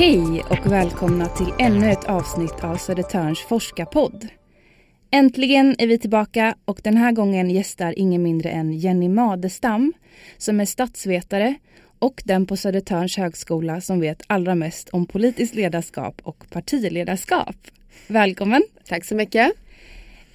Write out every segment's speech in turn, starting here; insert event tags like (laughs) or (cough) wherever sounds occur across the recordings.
Hej och välkomna till ännu ett avsnitt av Södertörns forskarpodd. Äntligen är vi tillbaka och den här gången gästar ingen mindre än Jenny Madestam som är statsvetare och den på Södertörns högskola som vet allra mest om politiskt ledarskap och partiledarskap. Välkommen! Tack så mycket.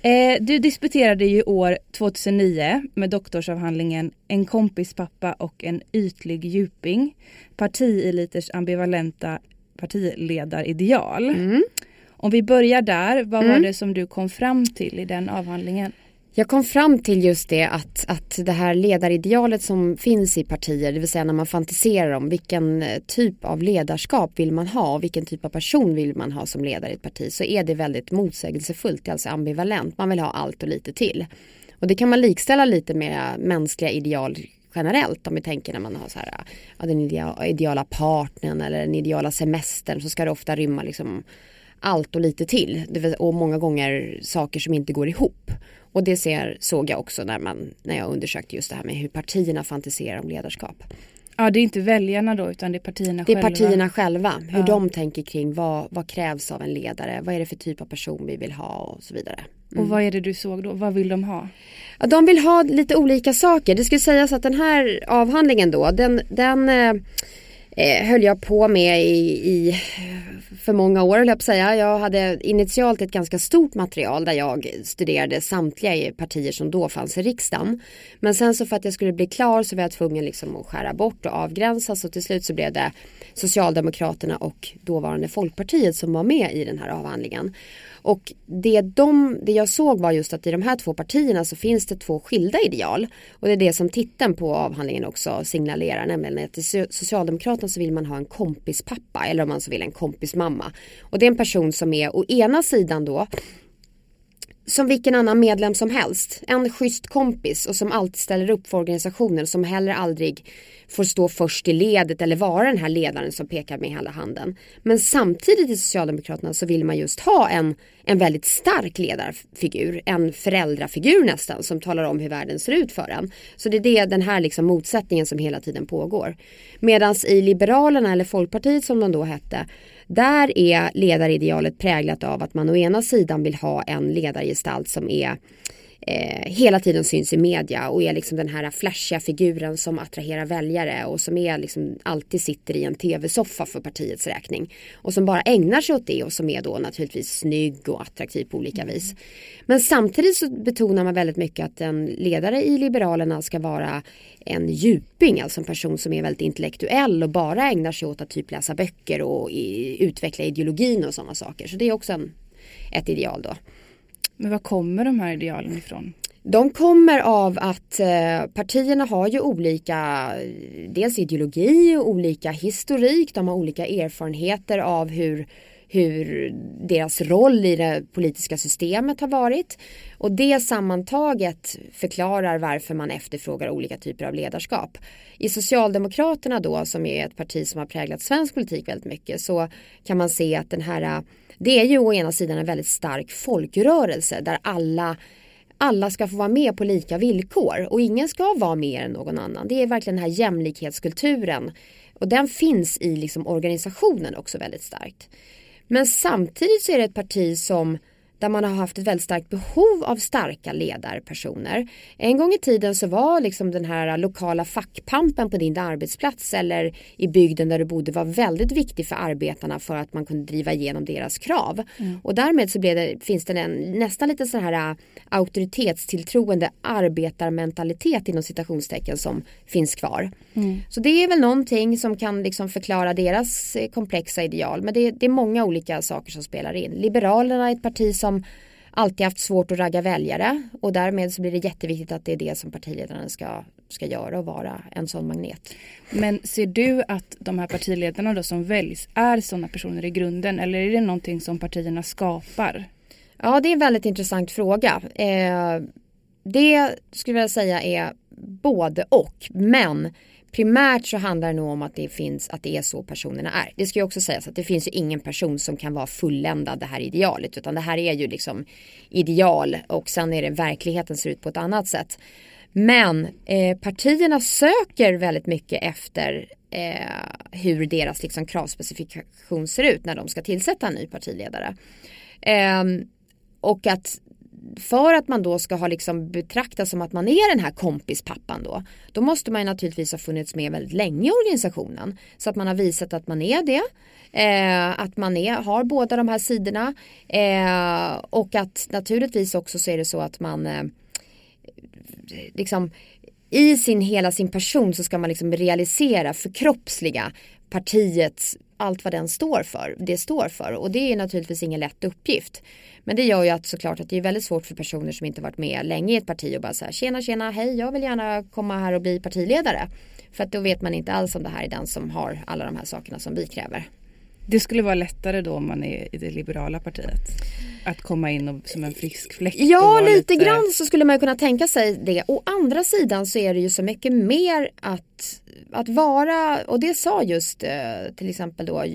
Eh, du disputerade ju år 2009 med doktorsavhandlingen En kompis pappa och en ytlig djuping. Partieliters ambivalenta partiledarideal. Mm. Om vi börjar där, vad mm. var det som du kom fram till i den avhandlingen? Jag kom fram till just det att, att det här ledaridealet som finns i partier, det vill säga när man fantiserar om vilken eh, typ av ledarskap vill man ha och vilken typ av person vill man ha som ledare i ett parti så är det väldigt motsägelsefullt, alltså ambivalent. Man vill ha allt och lite till. Och det kan man likställa lite med mänskliga ideal generellt om vi tänker när man har så här, ja, den ideala partnern eller den ideala semestern så ska det ofta rymma liksom allt och lite till och många gånger saker som inte går ihop. Och det ser, såg jag också när, man, när jag undersökte just det här med hur partierna fantiserar om ledarskap. Ja det är inte väljarna då utan det är partierna själva. Det är partierna själva. Hur ja. de tänker kring vad, vad krävs av en ledare. Vad är det för typ av person vi vill ha och så vidare. Mm. Och vad är det du såg då? Vad vill de ha? Ja, de vill ha lite olika saker. Det skulle sägas att den här avhandlingen då den, den eh, eh, höll jag på med i, i för många år höll jag på att säga. Jag hade initialt ett ganska stort material där jag studerade samtliga partier som då fanns i riksdagen. Men sen så för att jag skulle bli klar så var jag tvungen liksom att skära bort och avgränsa så till slut så blev det Socialdemokraterna och dåvarande Folkpartiet som var med i den här avhandlingen. Och det, de, det jag såg var just att i de här två partierna så finns det två skilda ideal. Och det är det som titeln på avhandlingen också signalerar, nämligen att i Socialdemokraterna så vill man ha en kompispappa eller om man så vill en kompismamma. Och det är en person som är å ena sidan då som vilken annan medlem som helst. En schysst kompis och som alltid ställer upp för organisationen som heller aldrig får stå först i ledet eller vara den här ledaren som pekar med hela handen. Men samtidigt i Socialdemokraterna så vill man just ha en, en väldigt stark ledarfigur, en föräldrafigur nästan som talar om hur världen ser ut för en. Så det är det, den här liksom motsättningen som hela tiden pågår. Medan i Liberalerna eller Folkpartiet som de då hette där är ledaridealet präglat av att man å ena sidan vill ha en ledargestalt som är eh, hela tiden syns i media och är liksom den här flashiga figuren som attraherar väljare och som är liksom alltid sitter i en tv-soffa för partiets räkning. Och som bara ägnar sig åt det och som är då naturligtvis snygg och attraktiv på olika vis. Men samtidigt så betonar man väldigt mycket att en ledare i Liberalerna ska vara en djuping, alltså en person som är väldigt intellektuell och bara ägnar sig åt att typ läsa böcker och i, utveckla ideologin och sådana saker. Så det är också en, ett ideal då. Men var kommer de här idealen ifrån? De kommer av att eh, partierna har ju olika, dels ideologi och olika historik. De har olika erfarenheter av hur, hur deras roll i det politiska systemet har varit. Och det sammantaget förklarar varför man efterfrågar olika typer av ledarskap. I Socialdemokraterna då, som är ett parti som har präglat svensk politik väldigt mycket, så kan man se att den här det är ju å ena sidan en väldigt stark folkrörelse där alla alla ska få vara med på lika villkor och ingen ska vara mer än någon annan. Det är verkligen den här jämlikhetskulturen och den finns i liksom organisationen också väldigt starkt. Men samtidigt så är det ett parti som där man har haft ett väldigt starkt behov av starka ledarpersoner. En gång i tiden så var liksom den här lokala fackpampen på din arbetsplats eller i bygden där du bodde var väldigt viktig för arbetarna för att man kunde driva igenom deras krav. Mm. Och därmed så blev det, finns det en nästan lite så här äh, auktoritetstilltroende arbetarmentalitet inom citationstecken som finns kvar. Mm. Så det är väl någonting som kan liksom förklara deras eh, komplexa ideal. Men det, det är många olika saker som spelar in. Liberalerna är ett parti som alltid haft svårt att ragga väljare och därmed så blir det jätteviktigt att det är det som partiledarna ska, ska göra och vara en sån magnet. Men ser du att de här partiledarna då som väljs är sådana personer i grunden eller är det någonting som partierna skapar? Ja det är en väldigt intressant fråga. Eh, det skulle jag säga är både och men primärt så handlar det nog om att det finns att det är så personerna är. Det ska ju också sägas att det finns ju ingen person som kan vara fulländad det här idealet utan det här är ju liksom ideal och sen är det verkligheten ser ut på ett annat sätt. Men eh, partierna söker väldigt mycket efter eh, hur deras liksom, kravspecifikation ser ut när de ska tillsätta en ny partiledare. Eh, och att för att man då ska ha liksom betraktas som att man är den här kompispappan då. Då måste man naturligtvis ha funnits med väldigt länge i organisationen. Så att man har visat att man är det. Eh, att man är, har båda de här sidorna. Eh, och att naturligtvis också så är det så att man eh, liksom i sin hela sin person så ska man liksom realisera, förkroppsliga partiets allt vad den står för, det står för och det är naturligtvis ingen lätt uppgift. Men det gör ju att såklart att det är väldigt svårt för personer som inte varit med länge i ett parti och bara säga tjena tjena hej jag vill gärna komma här och bli partiledare. För att då vet man inte alls om det här är den som har alla de här sakerna som vi kräver. Det skulle vara lättare då om man är i det liberala partiet? Att komma in och, som en frisk fläkt? Ja, lite, lite grann så skulle man kunna tänka sig det. Å andra sidan så är det ju så mycket mer att, att vara, och det sa just eh, till exempel då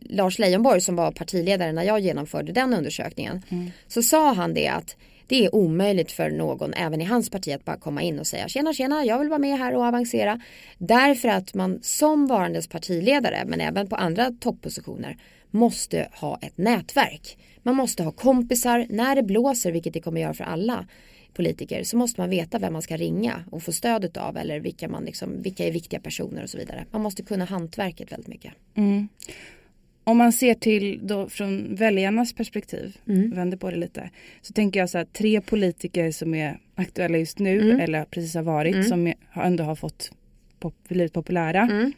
Lars Leijonborg som var partiledare när jag genomförde den undersökningen. Mm. Så sa han det att det är omöjligt för någon, även i hans parti, att bara komma in och säga tjena tjena, jag vill vara med här och avancera. Därför att man som varandes partiledare, men även på andra toppositioner, måste ha ett nätverk. Man måste ha kompisar när det blåser, vilket det kommer göra för alla politiker, så måste man veta vem man ska ringa och få stödet av eller vilka, man liksom, vilka är viktiga personer och så vidare. Man måste kunna hantverket väldigt mycket. Mm. Om man ser till då från väljarnas perspektiv, mm. vänder på det lite, så tänker jag så här, tre politiker som är aktuella just nu mm. eller precis har varit mm. som ändå har fått pop, blivit populära mm.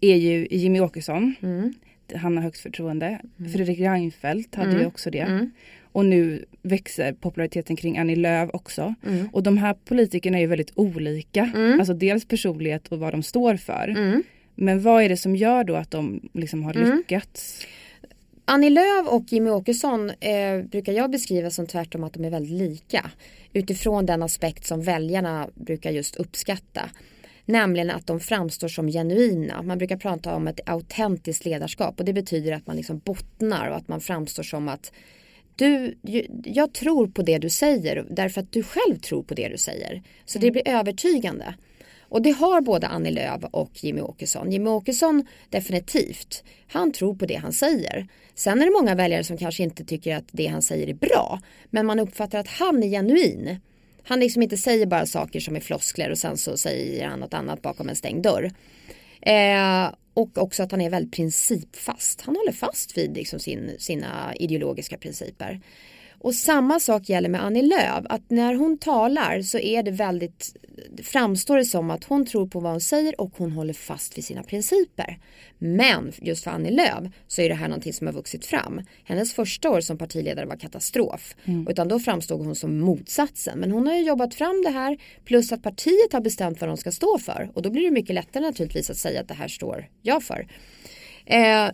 är ju Jimmy Åkesson. Mm. Han har högst förtroende. Mm. Fredrik Reinfeldt hade ju också det. Och nu växer populariteten kring Annie Lööf också. Och de här politikerna är ju väldigt olika. Alltså dels personlighet och vad de står för. Men vad är det som gör då att de liksom har mm. lyckats? Annie Lööf och Jimmy Åkesson eh, brukar jag beskriva som tvärtom att de är väldigt lika. Utifrån den aspekt som väljarna brukar just uppskatta. Nämligen att de framstår som genuina. Man brukar prata om ett autentiskt ledarskap och det betyder att man liksom bottnar och att man framstår som att du, jag tror på det du säger därför att du själv tror på det du säger. Så det mm. blir övertygande. Och det har både Annie Lööf och Jimmy Åkesson. Jimmy Åkesson definitivt. Han tror på det han säger. Sen är det många väljare som kanske inte tycker att det han säger är bra. Men man uppfattar att han är genuin. Han liksom inte säger bara saker som är floskler och sen så säger han något annat bakom en stängd dörr. Eh, och också att han är väldigt principfast. Han håller fast vid liksom sin, sina ideologiska principer. Och samma sak gäller med Annie Lööf. Att när hon talar så är det väldigt framstår det som att hon tror på vad hon säger och hon håller fast vid sina principer. Men just för Annie Lööf så är det här någonting som har vuxit fram. Hennes första år som partiledare var katastrof. Mm. Utan då framstod hon som motsatsen. Men hon har ju jobbat fram det här plus att partiet har bestämt vad de ska stå för. Och då blir det mycket lättare naturligtvis att säga att det här står jag för. Eh,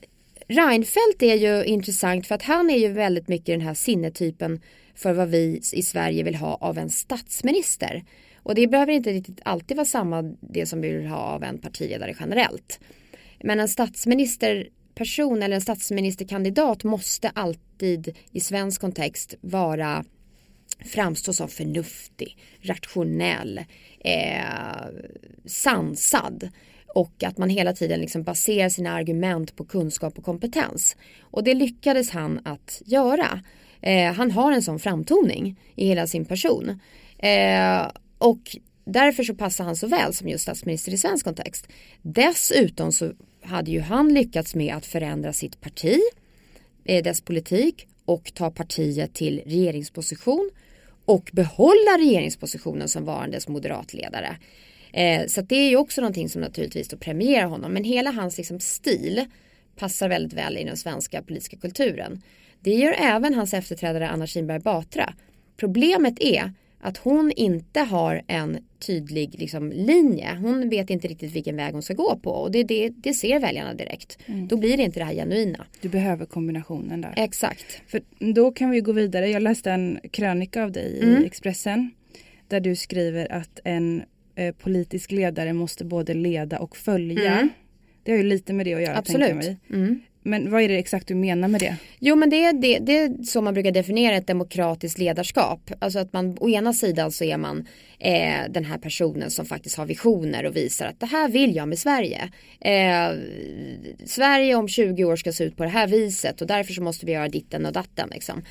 Reinfeldt är ju intressant för att han är ju väldigt mycket den här sinnetypen för vad vi i Sverige vill ha av en statsminister. Och det behöver inte riktigt alltid vara samma det som vi vill ha av en partiledare generellt. Men en statsministerperson eller en statsministerkandidat måste alltid i svensk kontext vara framstå som förnuftig, rationell, eh, sansad och att man hela tiden liksom baserar sina argument på kunskap och kompetens. Och det lyckades han att göra. Eh, han har en sån framtoning i hela sin person. Eh, och därför så passar han så väl som just statsminister i svensk kontext. Dessutom så hade ju han lyckats med att förändra sitt parti, eh, dess politik och ta partiet till regeringsposition och behålla regeringspositionen som varandes moderatledare. Eh, så det är ju också någonting som naturligtvis då premierar honom. Men hela hans liksom, stil passar väldigt väl i den svenska politiska kulturen. Det gör även hans efterträdare Anna Kinberg Batra. Problemet är att hon inte har en tydlig liksom, linje. Hon vet inte riktigt vilken väg hon ska gå på och det, det, det ser väljarna direkt. Mm. Då blir det inte det här genuina. Du behöver kombinationen där. Exakt. För då kan vi gå vidare. Jag läste en krönika av dig mm. i Expressen där du skriver att en eh, politisk ledare måste både leda och följa. Mm. Det har ju lite med det att göra. Absolut. Mm. Men vad är det exakt du menar med det? Jo men det är, det, det är så man brukar definiera ett demokratiskt ledarskap. Alltså att man å ena sidan så är man eh, den här personen som faktiskt har visioner och visar att det här vill jag med Sverige. Eh, Sverige om 20 år ska se ut på det här viset och därför så måste vi göra ditten och datten. Liksom.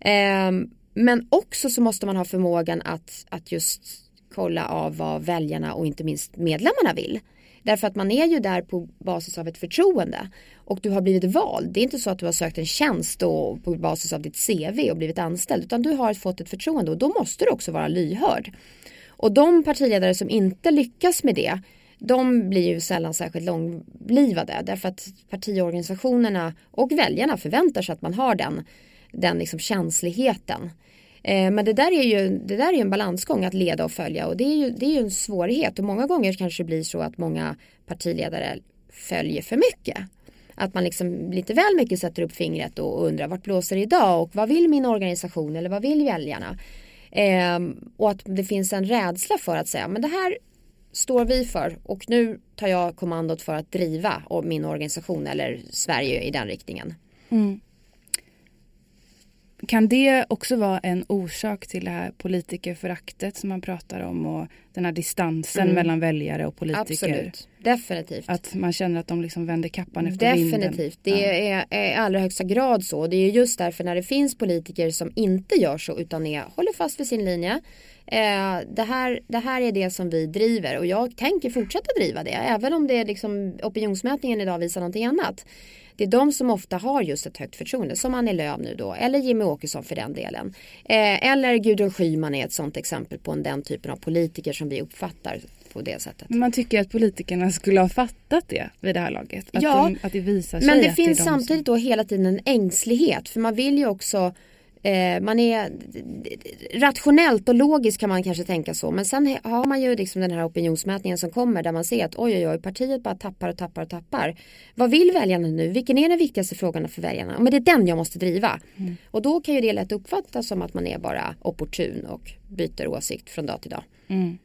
Eh, men också så måste man ha förmågan att, att just kolla av vad väljarna och inte minst medlemmarna vill. Därför att man är ju där på basis av ett förtroende. Och du har blivit vald. Det är inte så att du har sökt en tjänst och på basis av ditt CV och blivit anställd. Utan du har fått ett förtroende och då måste du också vara lyhörd. Och de partiledare som inte lyckas med det de blir ju sällan särskilt långlivade därför att partiorganisationerna och väljarna förväntar sig att man har den, den liksom känsligheten. Eh, men det där är ju det där är en balansgång att leda och följa och det är ju, det är ju en svårighet och många gånger kanske det blir så att många partiledare följer för mycket. Att man liksom lite väl mycket sätter upp fingret och undrar vart blåser det idag och vad vill min organisation eller vad vill väljarna? Eh, och att det finns en rädsla för att säga men det här står vi för och nu tar jag kommandot för att driva min organisation eller Sverige i den riktningen. Mm. Kan det också vara en orsak till det här politikerföraktet som man pratar om och den här distansen mm. mellan väljare och politiker? Absolut, definitivt. Att man känner att de liksom vänder kappan efter definitivt. vinden. Definitivt, det ja. är, i allra högsta grad så. Det är just därför när det finns politiker som inte gör så utan är, håller fast vid sin linje. Eh, det, här, det här är det som vi driver och jag tänker fortsätta driva det även om det är liksom opinionsmätningen idag visar någonting annat. Det är de som ofta har just ett högt förtroende som Annie Lööf nu då eller Jimmy Åkesson för den delen. Eh, eller Gudrun Schyman är ett sånt exempel på en, den typen av politiker som vi uppfattar på det sättet. Man tycker att politikerna skulle ha fattat det vid det här laget. Att, ja, de, att det visar sig Men det finns är samtidigt som... då hela tiden en ängslighet för man vill ju också Eh, man är rationellt och logiskt kan man kanske tänka så. Men sen har man ju liksom den här opinionsmätningen som kommer där man ser att oj oj oj partiet bara tappar och tappar och tappar. Vad vill väljarna nu? Vilken är den viktigaste frågan för väljarna? Men det är den jag måste driva. Mm. Och då kan ju det lätt uppfattas som att man är bara opportun och byter åsikt från dag till dag. Mm.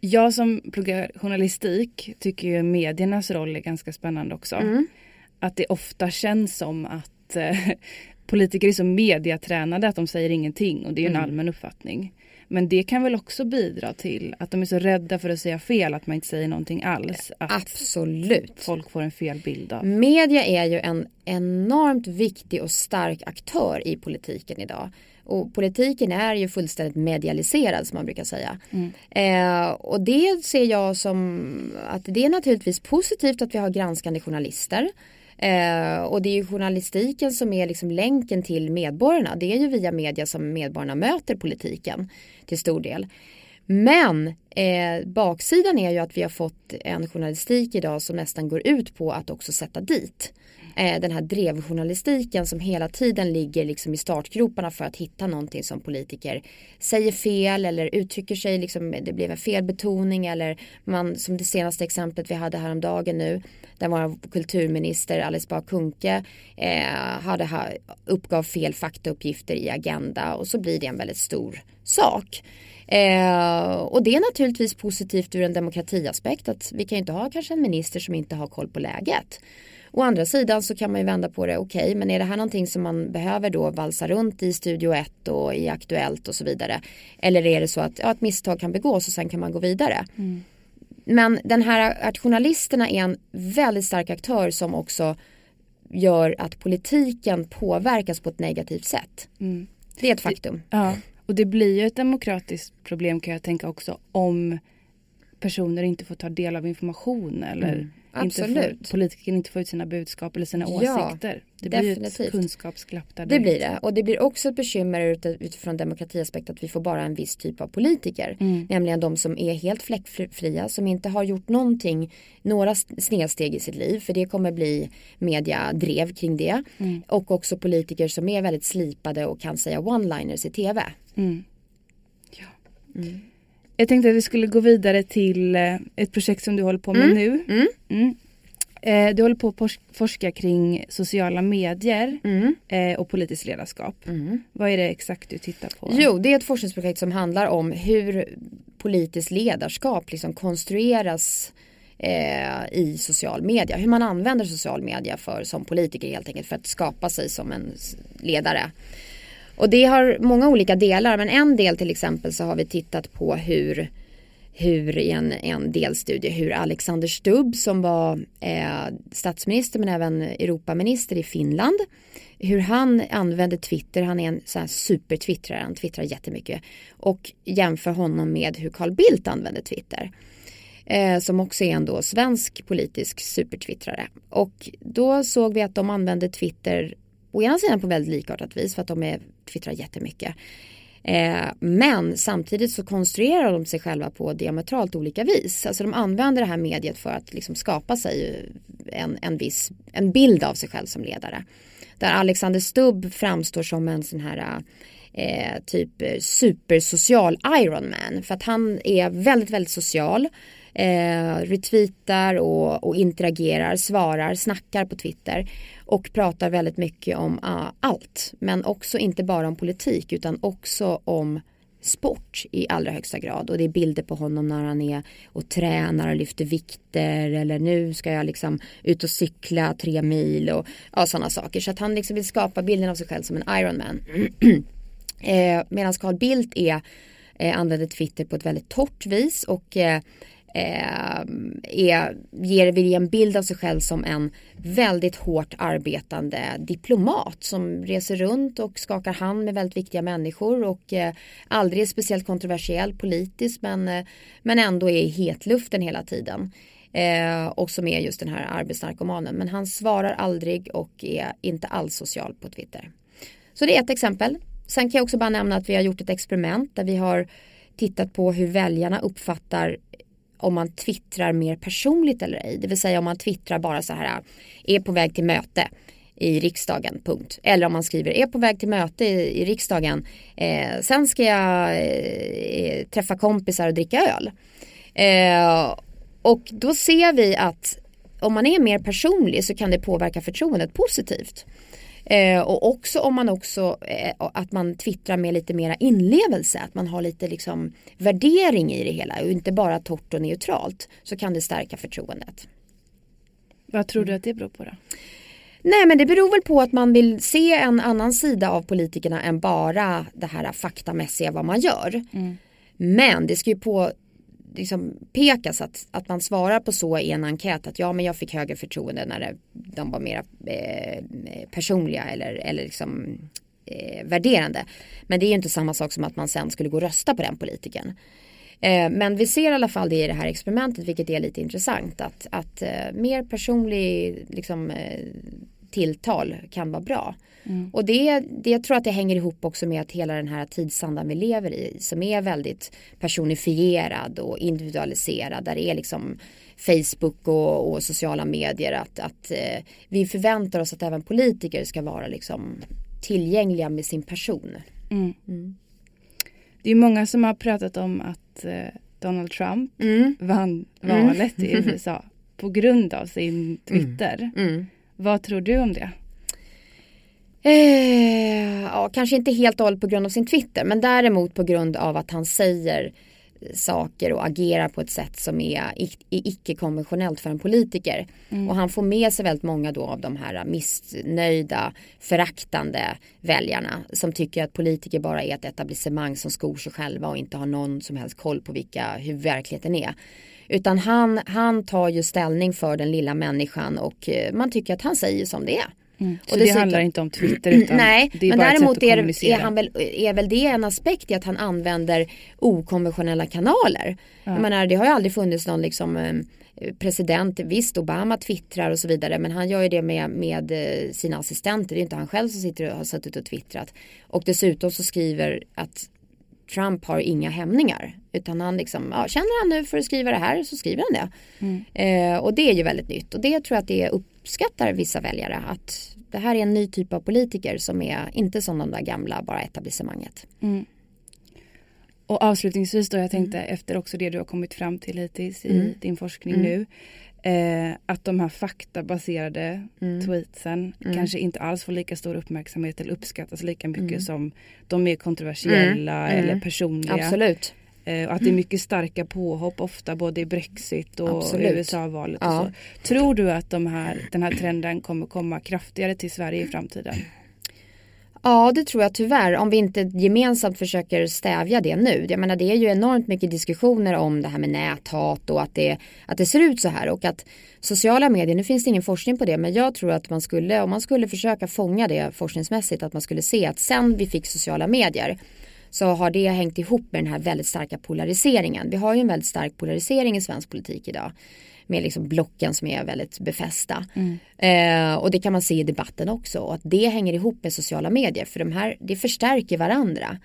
Jag som pluggar journalistik tycker ju mediernas roll är ganska spännande också. Mm. Att det ofta känns som att eh, politiker är så mediatränade att de säger ingenting och det är en mm. allmän uppfattning. Men det kan väl också bidra till att de är så rädda för att säga fel att man inte säger någonting alls. Att Absolut. Folk får en fel bild av. Media är ju en enormt viktig och stark aktör i politiken idag. Och politiken är ju fullständigt medialiserad som man brukar säga. Mm. Eh, och det ser jag som att det är naturligtvis positivt att vi har granskande journalister. Eh, och det är ju journalistiken som är liksom länken till medborgarna. Det är ju via media som medborgarna möter politiken till stor del. Men eh, baksidan är ju att vi har fått en journalistik idag som nästan går ut på att också sätta dit. Eh, den här drevjournalistiken som hela tiden ligger liksom i startgroparna för att hitta någonting som politiker säger fel eller uttrycker sig, liksom, det blev en felbetoning eller man som det senaste exemplet vi hade häromdagen nu där vår kulturminister Alice Bah Kuhnke eh, hade, ha, uppgav fel faktauppgifter i Agenda och så blir det en väldigt stor sak. Eh, och det är naturligtvis positivt ur en demokratiaspekt att vi kan ju inte ha kanske en minister som inte har koll på läget. Å andra sidan så kan man ju vända på det, okej okay, men är det här någonting som man behöver då valsa runt i Studio 1 och i Aktuellt och så vidare. Eller är det så att ja, ett misstag kan begås och sen kan man gå vidare. Mm. Men den här att journalisterna är en väldigt stark aktör som också gör att politiken påverkas på ett negativt sätt. Mm. Det är ett faktum. Ja, och det blir ju ett demokratiskt problem kan jag tänka också om personer inte får ta del av information eller mm. Absolut. Inte får, politiker inte får ut sina budskap eller sina ja, åsikter. Det definitivt. blir ett kunskapsglapp där. Det blir det. Och det blir också ett bekymmer utifrån demokratiaspekt att vi får bara en viss typ av politiker. Mm. Nämligen de som är helt fläckfria, som inte har gjort någonting, några snedsteg i sitt liv. För det kommer bli mediadrev kring det. Mm. Och också politiker som är väldigt slipade och kan säga one-liners i tv. Mm. Ja. Jag tänkte att vi skulle gå vidare till eh, ett projekt som du håller på med mm. nu. Mm. Mm. Eh, du håller på att forska kring sociala medier mm. eh, och politiskt ledarskap. Mm. Vad är det exakt du tittar på? Jo, det är ett forskningsprojekt som handlar om hur politiskt ledarskap liksom konstrueras eh, i social media. Hur man använder social media för, som politiker helt enkelt för att skapa sig som en ledare. Och det har många olika delar men en del till exempel så har vi tittat på hur hur i en, en delstudie hur Alexander Stubb som var eh, statsminister men även Europaminister i Finland hur han använder Twitter, han är en sån här supertwittrare, han twittrar jättemycket. Och jämför honom med hur Carl Bildt använder Twitter eh, som också är en då svensk politisk supertwittrare. Och då såg vi att de använder Twitter å ena sidan på väldigt likartat vis för att de är, twittrar jättemycket Eh, men samtidigt så konstruerar de sig själva på diametralt olika vis. Alltså de använder det här mediet för att liksom skapa sig en, en viss en bild av sig själv som ledare. Där Alexander Stubb framstår som en sån här eh, typ supersocial Ironman. För att han är väldigt, väldigt social. Eh, retweetar och, och interagerar, svarar, snackar på Twitter och pratar väldigt mycket om uh, allt. Men också inte bara om politik utan också om sport i allra högsta grad och det är bilder på honom när han är och tränar och lyfter vikter eller nu ska jag liksom ut och cykla tre mil och ja, sådana saker så att han liksom vill skapa bilden av sig själv som en Ironman. (clears throat) eh, Medan Carl Bildt är eh, använder Twitter på ett väldigt torrt vis och eh, eh, är, ger, vill ge en bild av sig själv som en väldigt hårt arbetande diplomat som reser runt och skakar hand med väldigt viktiga människor och eh, aldrig är speciellt kontroversiell politiskt men, eh, men ändå är i hetluften hela tiden. Eh, och som är just den här arbetsnarkomanen. Men han svarar aldrig och är inte alls social på Twitter. Så det är ett exempel. Sen kan jag också bara nämna att vi har gjort ett experiment där vi har tittat på hur väljarna uppfattar om man twittrar mer personligt eller ej. Det vill säga om man twittrar bara så här är på väg till möte i riksdagen, punkt. Eller om man skriver är på väg till möte i, i riksdagen. Eh, sen ska jag eh, eh träffa kompisar och dricka öl. Eh, och då ser vi att om man är mer personlig så kan det påverka förtroendet positivt. Eh, och också om man också eh, att man twittrar med lite mera inlevelse, att man har lite liksom värdering i det hela och inte bara torrt och neutralt så kan det stärka förtroendet. Vad tror du att det beror på då? Nej men det beror väl på att man vill se en annan sida av politikerna än bara det här faktamässiga vad man gör. Mm. Men det ska ju på liksom pekas att, att man svarar på så i en enkät att ja men jag fick högre förtroende när det, de var mer eh, personliga eller, eller liksom eh, värderande. Men det är ju inte samma sak som att man sen skulle gå och rösta på den politikern. Eh, men vi ser i alla fall det i det här experimentet vilket är lite intressant att, att eh, mer personlig liksom, eh, tilltal kan vara bra. Mm. Och det, det jag tror att det hänger ihop också med att hela den här tidsandan vi lever i som är väldigt personifierad och individualiserad där det är liksom Facebook och, och sociala medier att, att eh, vi förväntar oss att även politiker ska vara liksom tillgängliga med sin person. Mm. Mm. Det är många som har pratat om att eh, Donald Trump mm. vann mm. valet i (laughs) USA på grund av sin Twitter. Mm. Vad tror du om det? Eh, ja, kanske inte helt och hållet på grund av sin Twitter men däremot på grund av att han säger saker och agerar på ett sätt som är icke-konventionellt för en politiker. Mm. Och han får med sig väldigt många då av de här missnöjda, föraktande väljarna som tycker att politiker bara är ett etablissemang som skor sig själva och inte har någon som helst koll på vilka, hur verkligheten är. Utan han, han tar ju ställning för den lilla människan och eh, man tycker att han säger som det är. Mm. Så och det handlar inte om Twitter (clears throat) utan Nej, det är men bara däremot är, är, han väl, är väl det en aspekt i att han använder okonventionella kanaler. Ja. Jag menar, det har ju aldrig funnits någon liksom eh, president, visst Obama twittrar och så vidare men han gör ju det med, med eh, sina assistenter, det är inte han själv som sitter och har suttit och twittrat. Och dessutom så skriver att Trump har inga hämningar. Utan han liksom, ja, känner han nu för att skriva det här så skriver han det. Mm. Eh, och det är ju väldigt nytt och det tror jag att det uppskattar vissa väljare. Att det här är en ny typ av politiker som är inte som de där gamla bara etablissemanget. Mm. Och avslutningsvis då, jag tänkte mm. efter också det du har kommit fram till hittills i mm. din forskning mm. nu. Eh, att de här faktabaserade mm. tweetsen mm. kanske inte alls får lika stor uppmärksamhet eller uppskattas lika mycket mm. som de mer kontroversiella mm. eller personliga. Absolut. Eh, och att det är mycket starka påhopp ofta både i Brexit och USA-valet. Ja. Tror du att de här, den här trenden kommer komma kraftigare till Sverige i framtiden? Ja, det tror jag tyvärr. Om vi inte gemensamt försöker stävja det nu. Jag menar, det är ju enormt mycket diskussioner om det här med näthat och att det, att det ser ut så här. Och att sociala medier, nu finns det ingen forskning på det, men jag tror att man skulle, om man skulle försöka fånga det forskningsmässigt, att man skulle se att sen vi fick sociala medier så har det hängt ihop med den här väldigt starka polariseringen. Vi har ju en väldigt stark polarisering i svensk politik idag med liksom blocken som är väldigt befästa. Mm. Eh, och det kan man se i debatten också. Och att det hänger ihop med sociala medier. För de här, det förstärker varandra.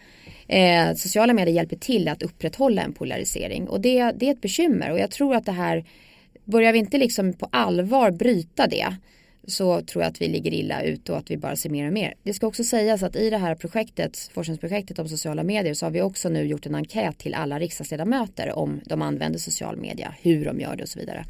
Eh, sociala medier hjälper till att upprätthålla en polarisering. Och det, det är ett bekymmer. Och jag tror att det här, börjar vi inte liksom på allvar bryta det så tror jag att vi ligger illa ut och att vi bara ser mer och mer. Det ska också sägas att i det här projektet, forskningsprojektet om sociala medier så har vi också nu gjort en enkät till alla riksdagsledamöter om de använder social media, hur de gör det och så vidare.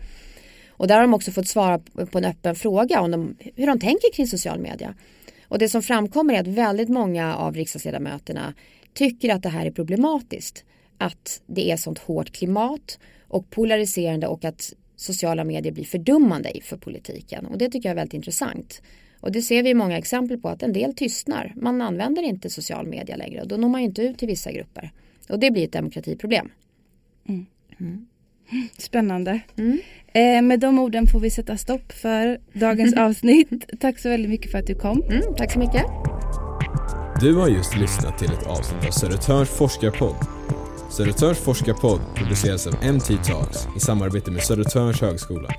Och där har de också fått svara på en öppen fråga om de, hur de tänker kring social media. Och det som framkommer är att väldigt många av riksdagsledamöterna tycker att det här är problematiskt. Att det är sånt hårt klimat och polariserande och att sociala medier blir fördummande för politiken. Och det tycker jag är väldigt intressant. Och det ser vi många exempel på att en del tystnar. Man använder inte social media längre och då når man inte ut till vissa grupper. Och det blir ett demokratiproblem. Mm. Mm. Spännande. Mm. Eh, med de orden får vi sätta stopp för dagens (laughs) avsnitt. Tack så väldigt mycket för att du kom. Mm, tack så mycket. Du har just lyssnat till ett avsnitt av Södertörns forskarpodd Södertörns forskarpodd produceras av MT Talks i samarbete med Södertörns högskola.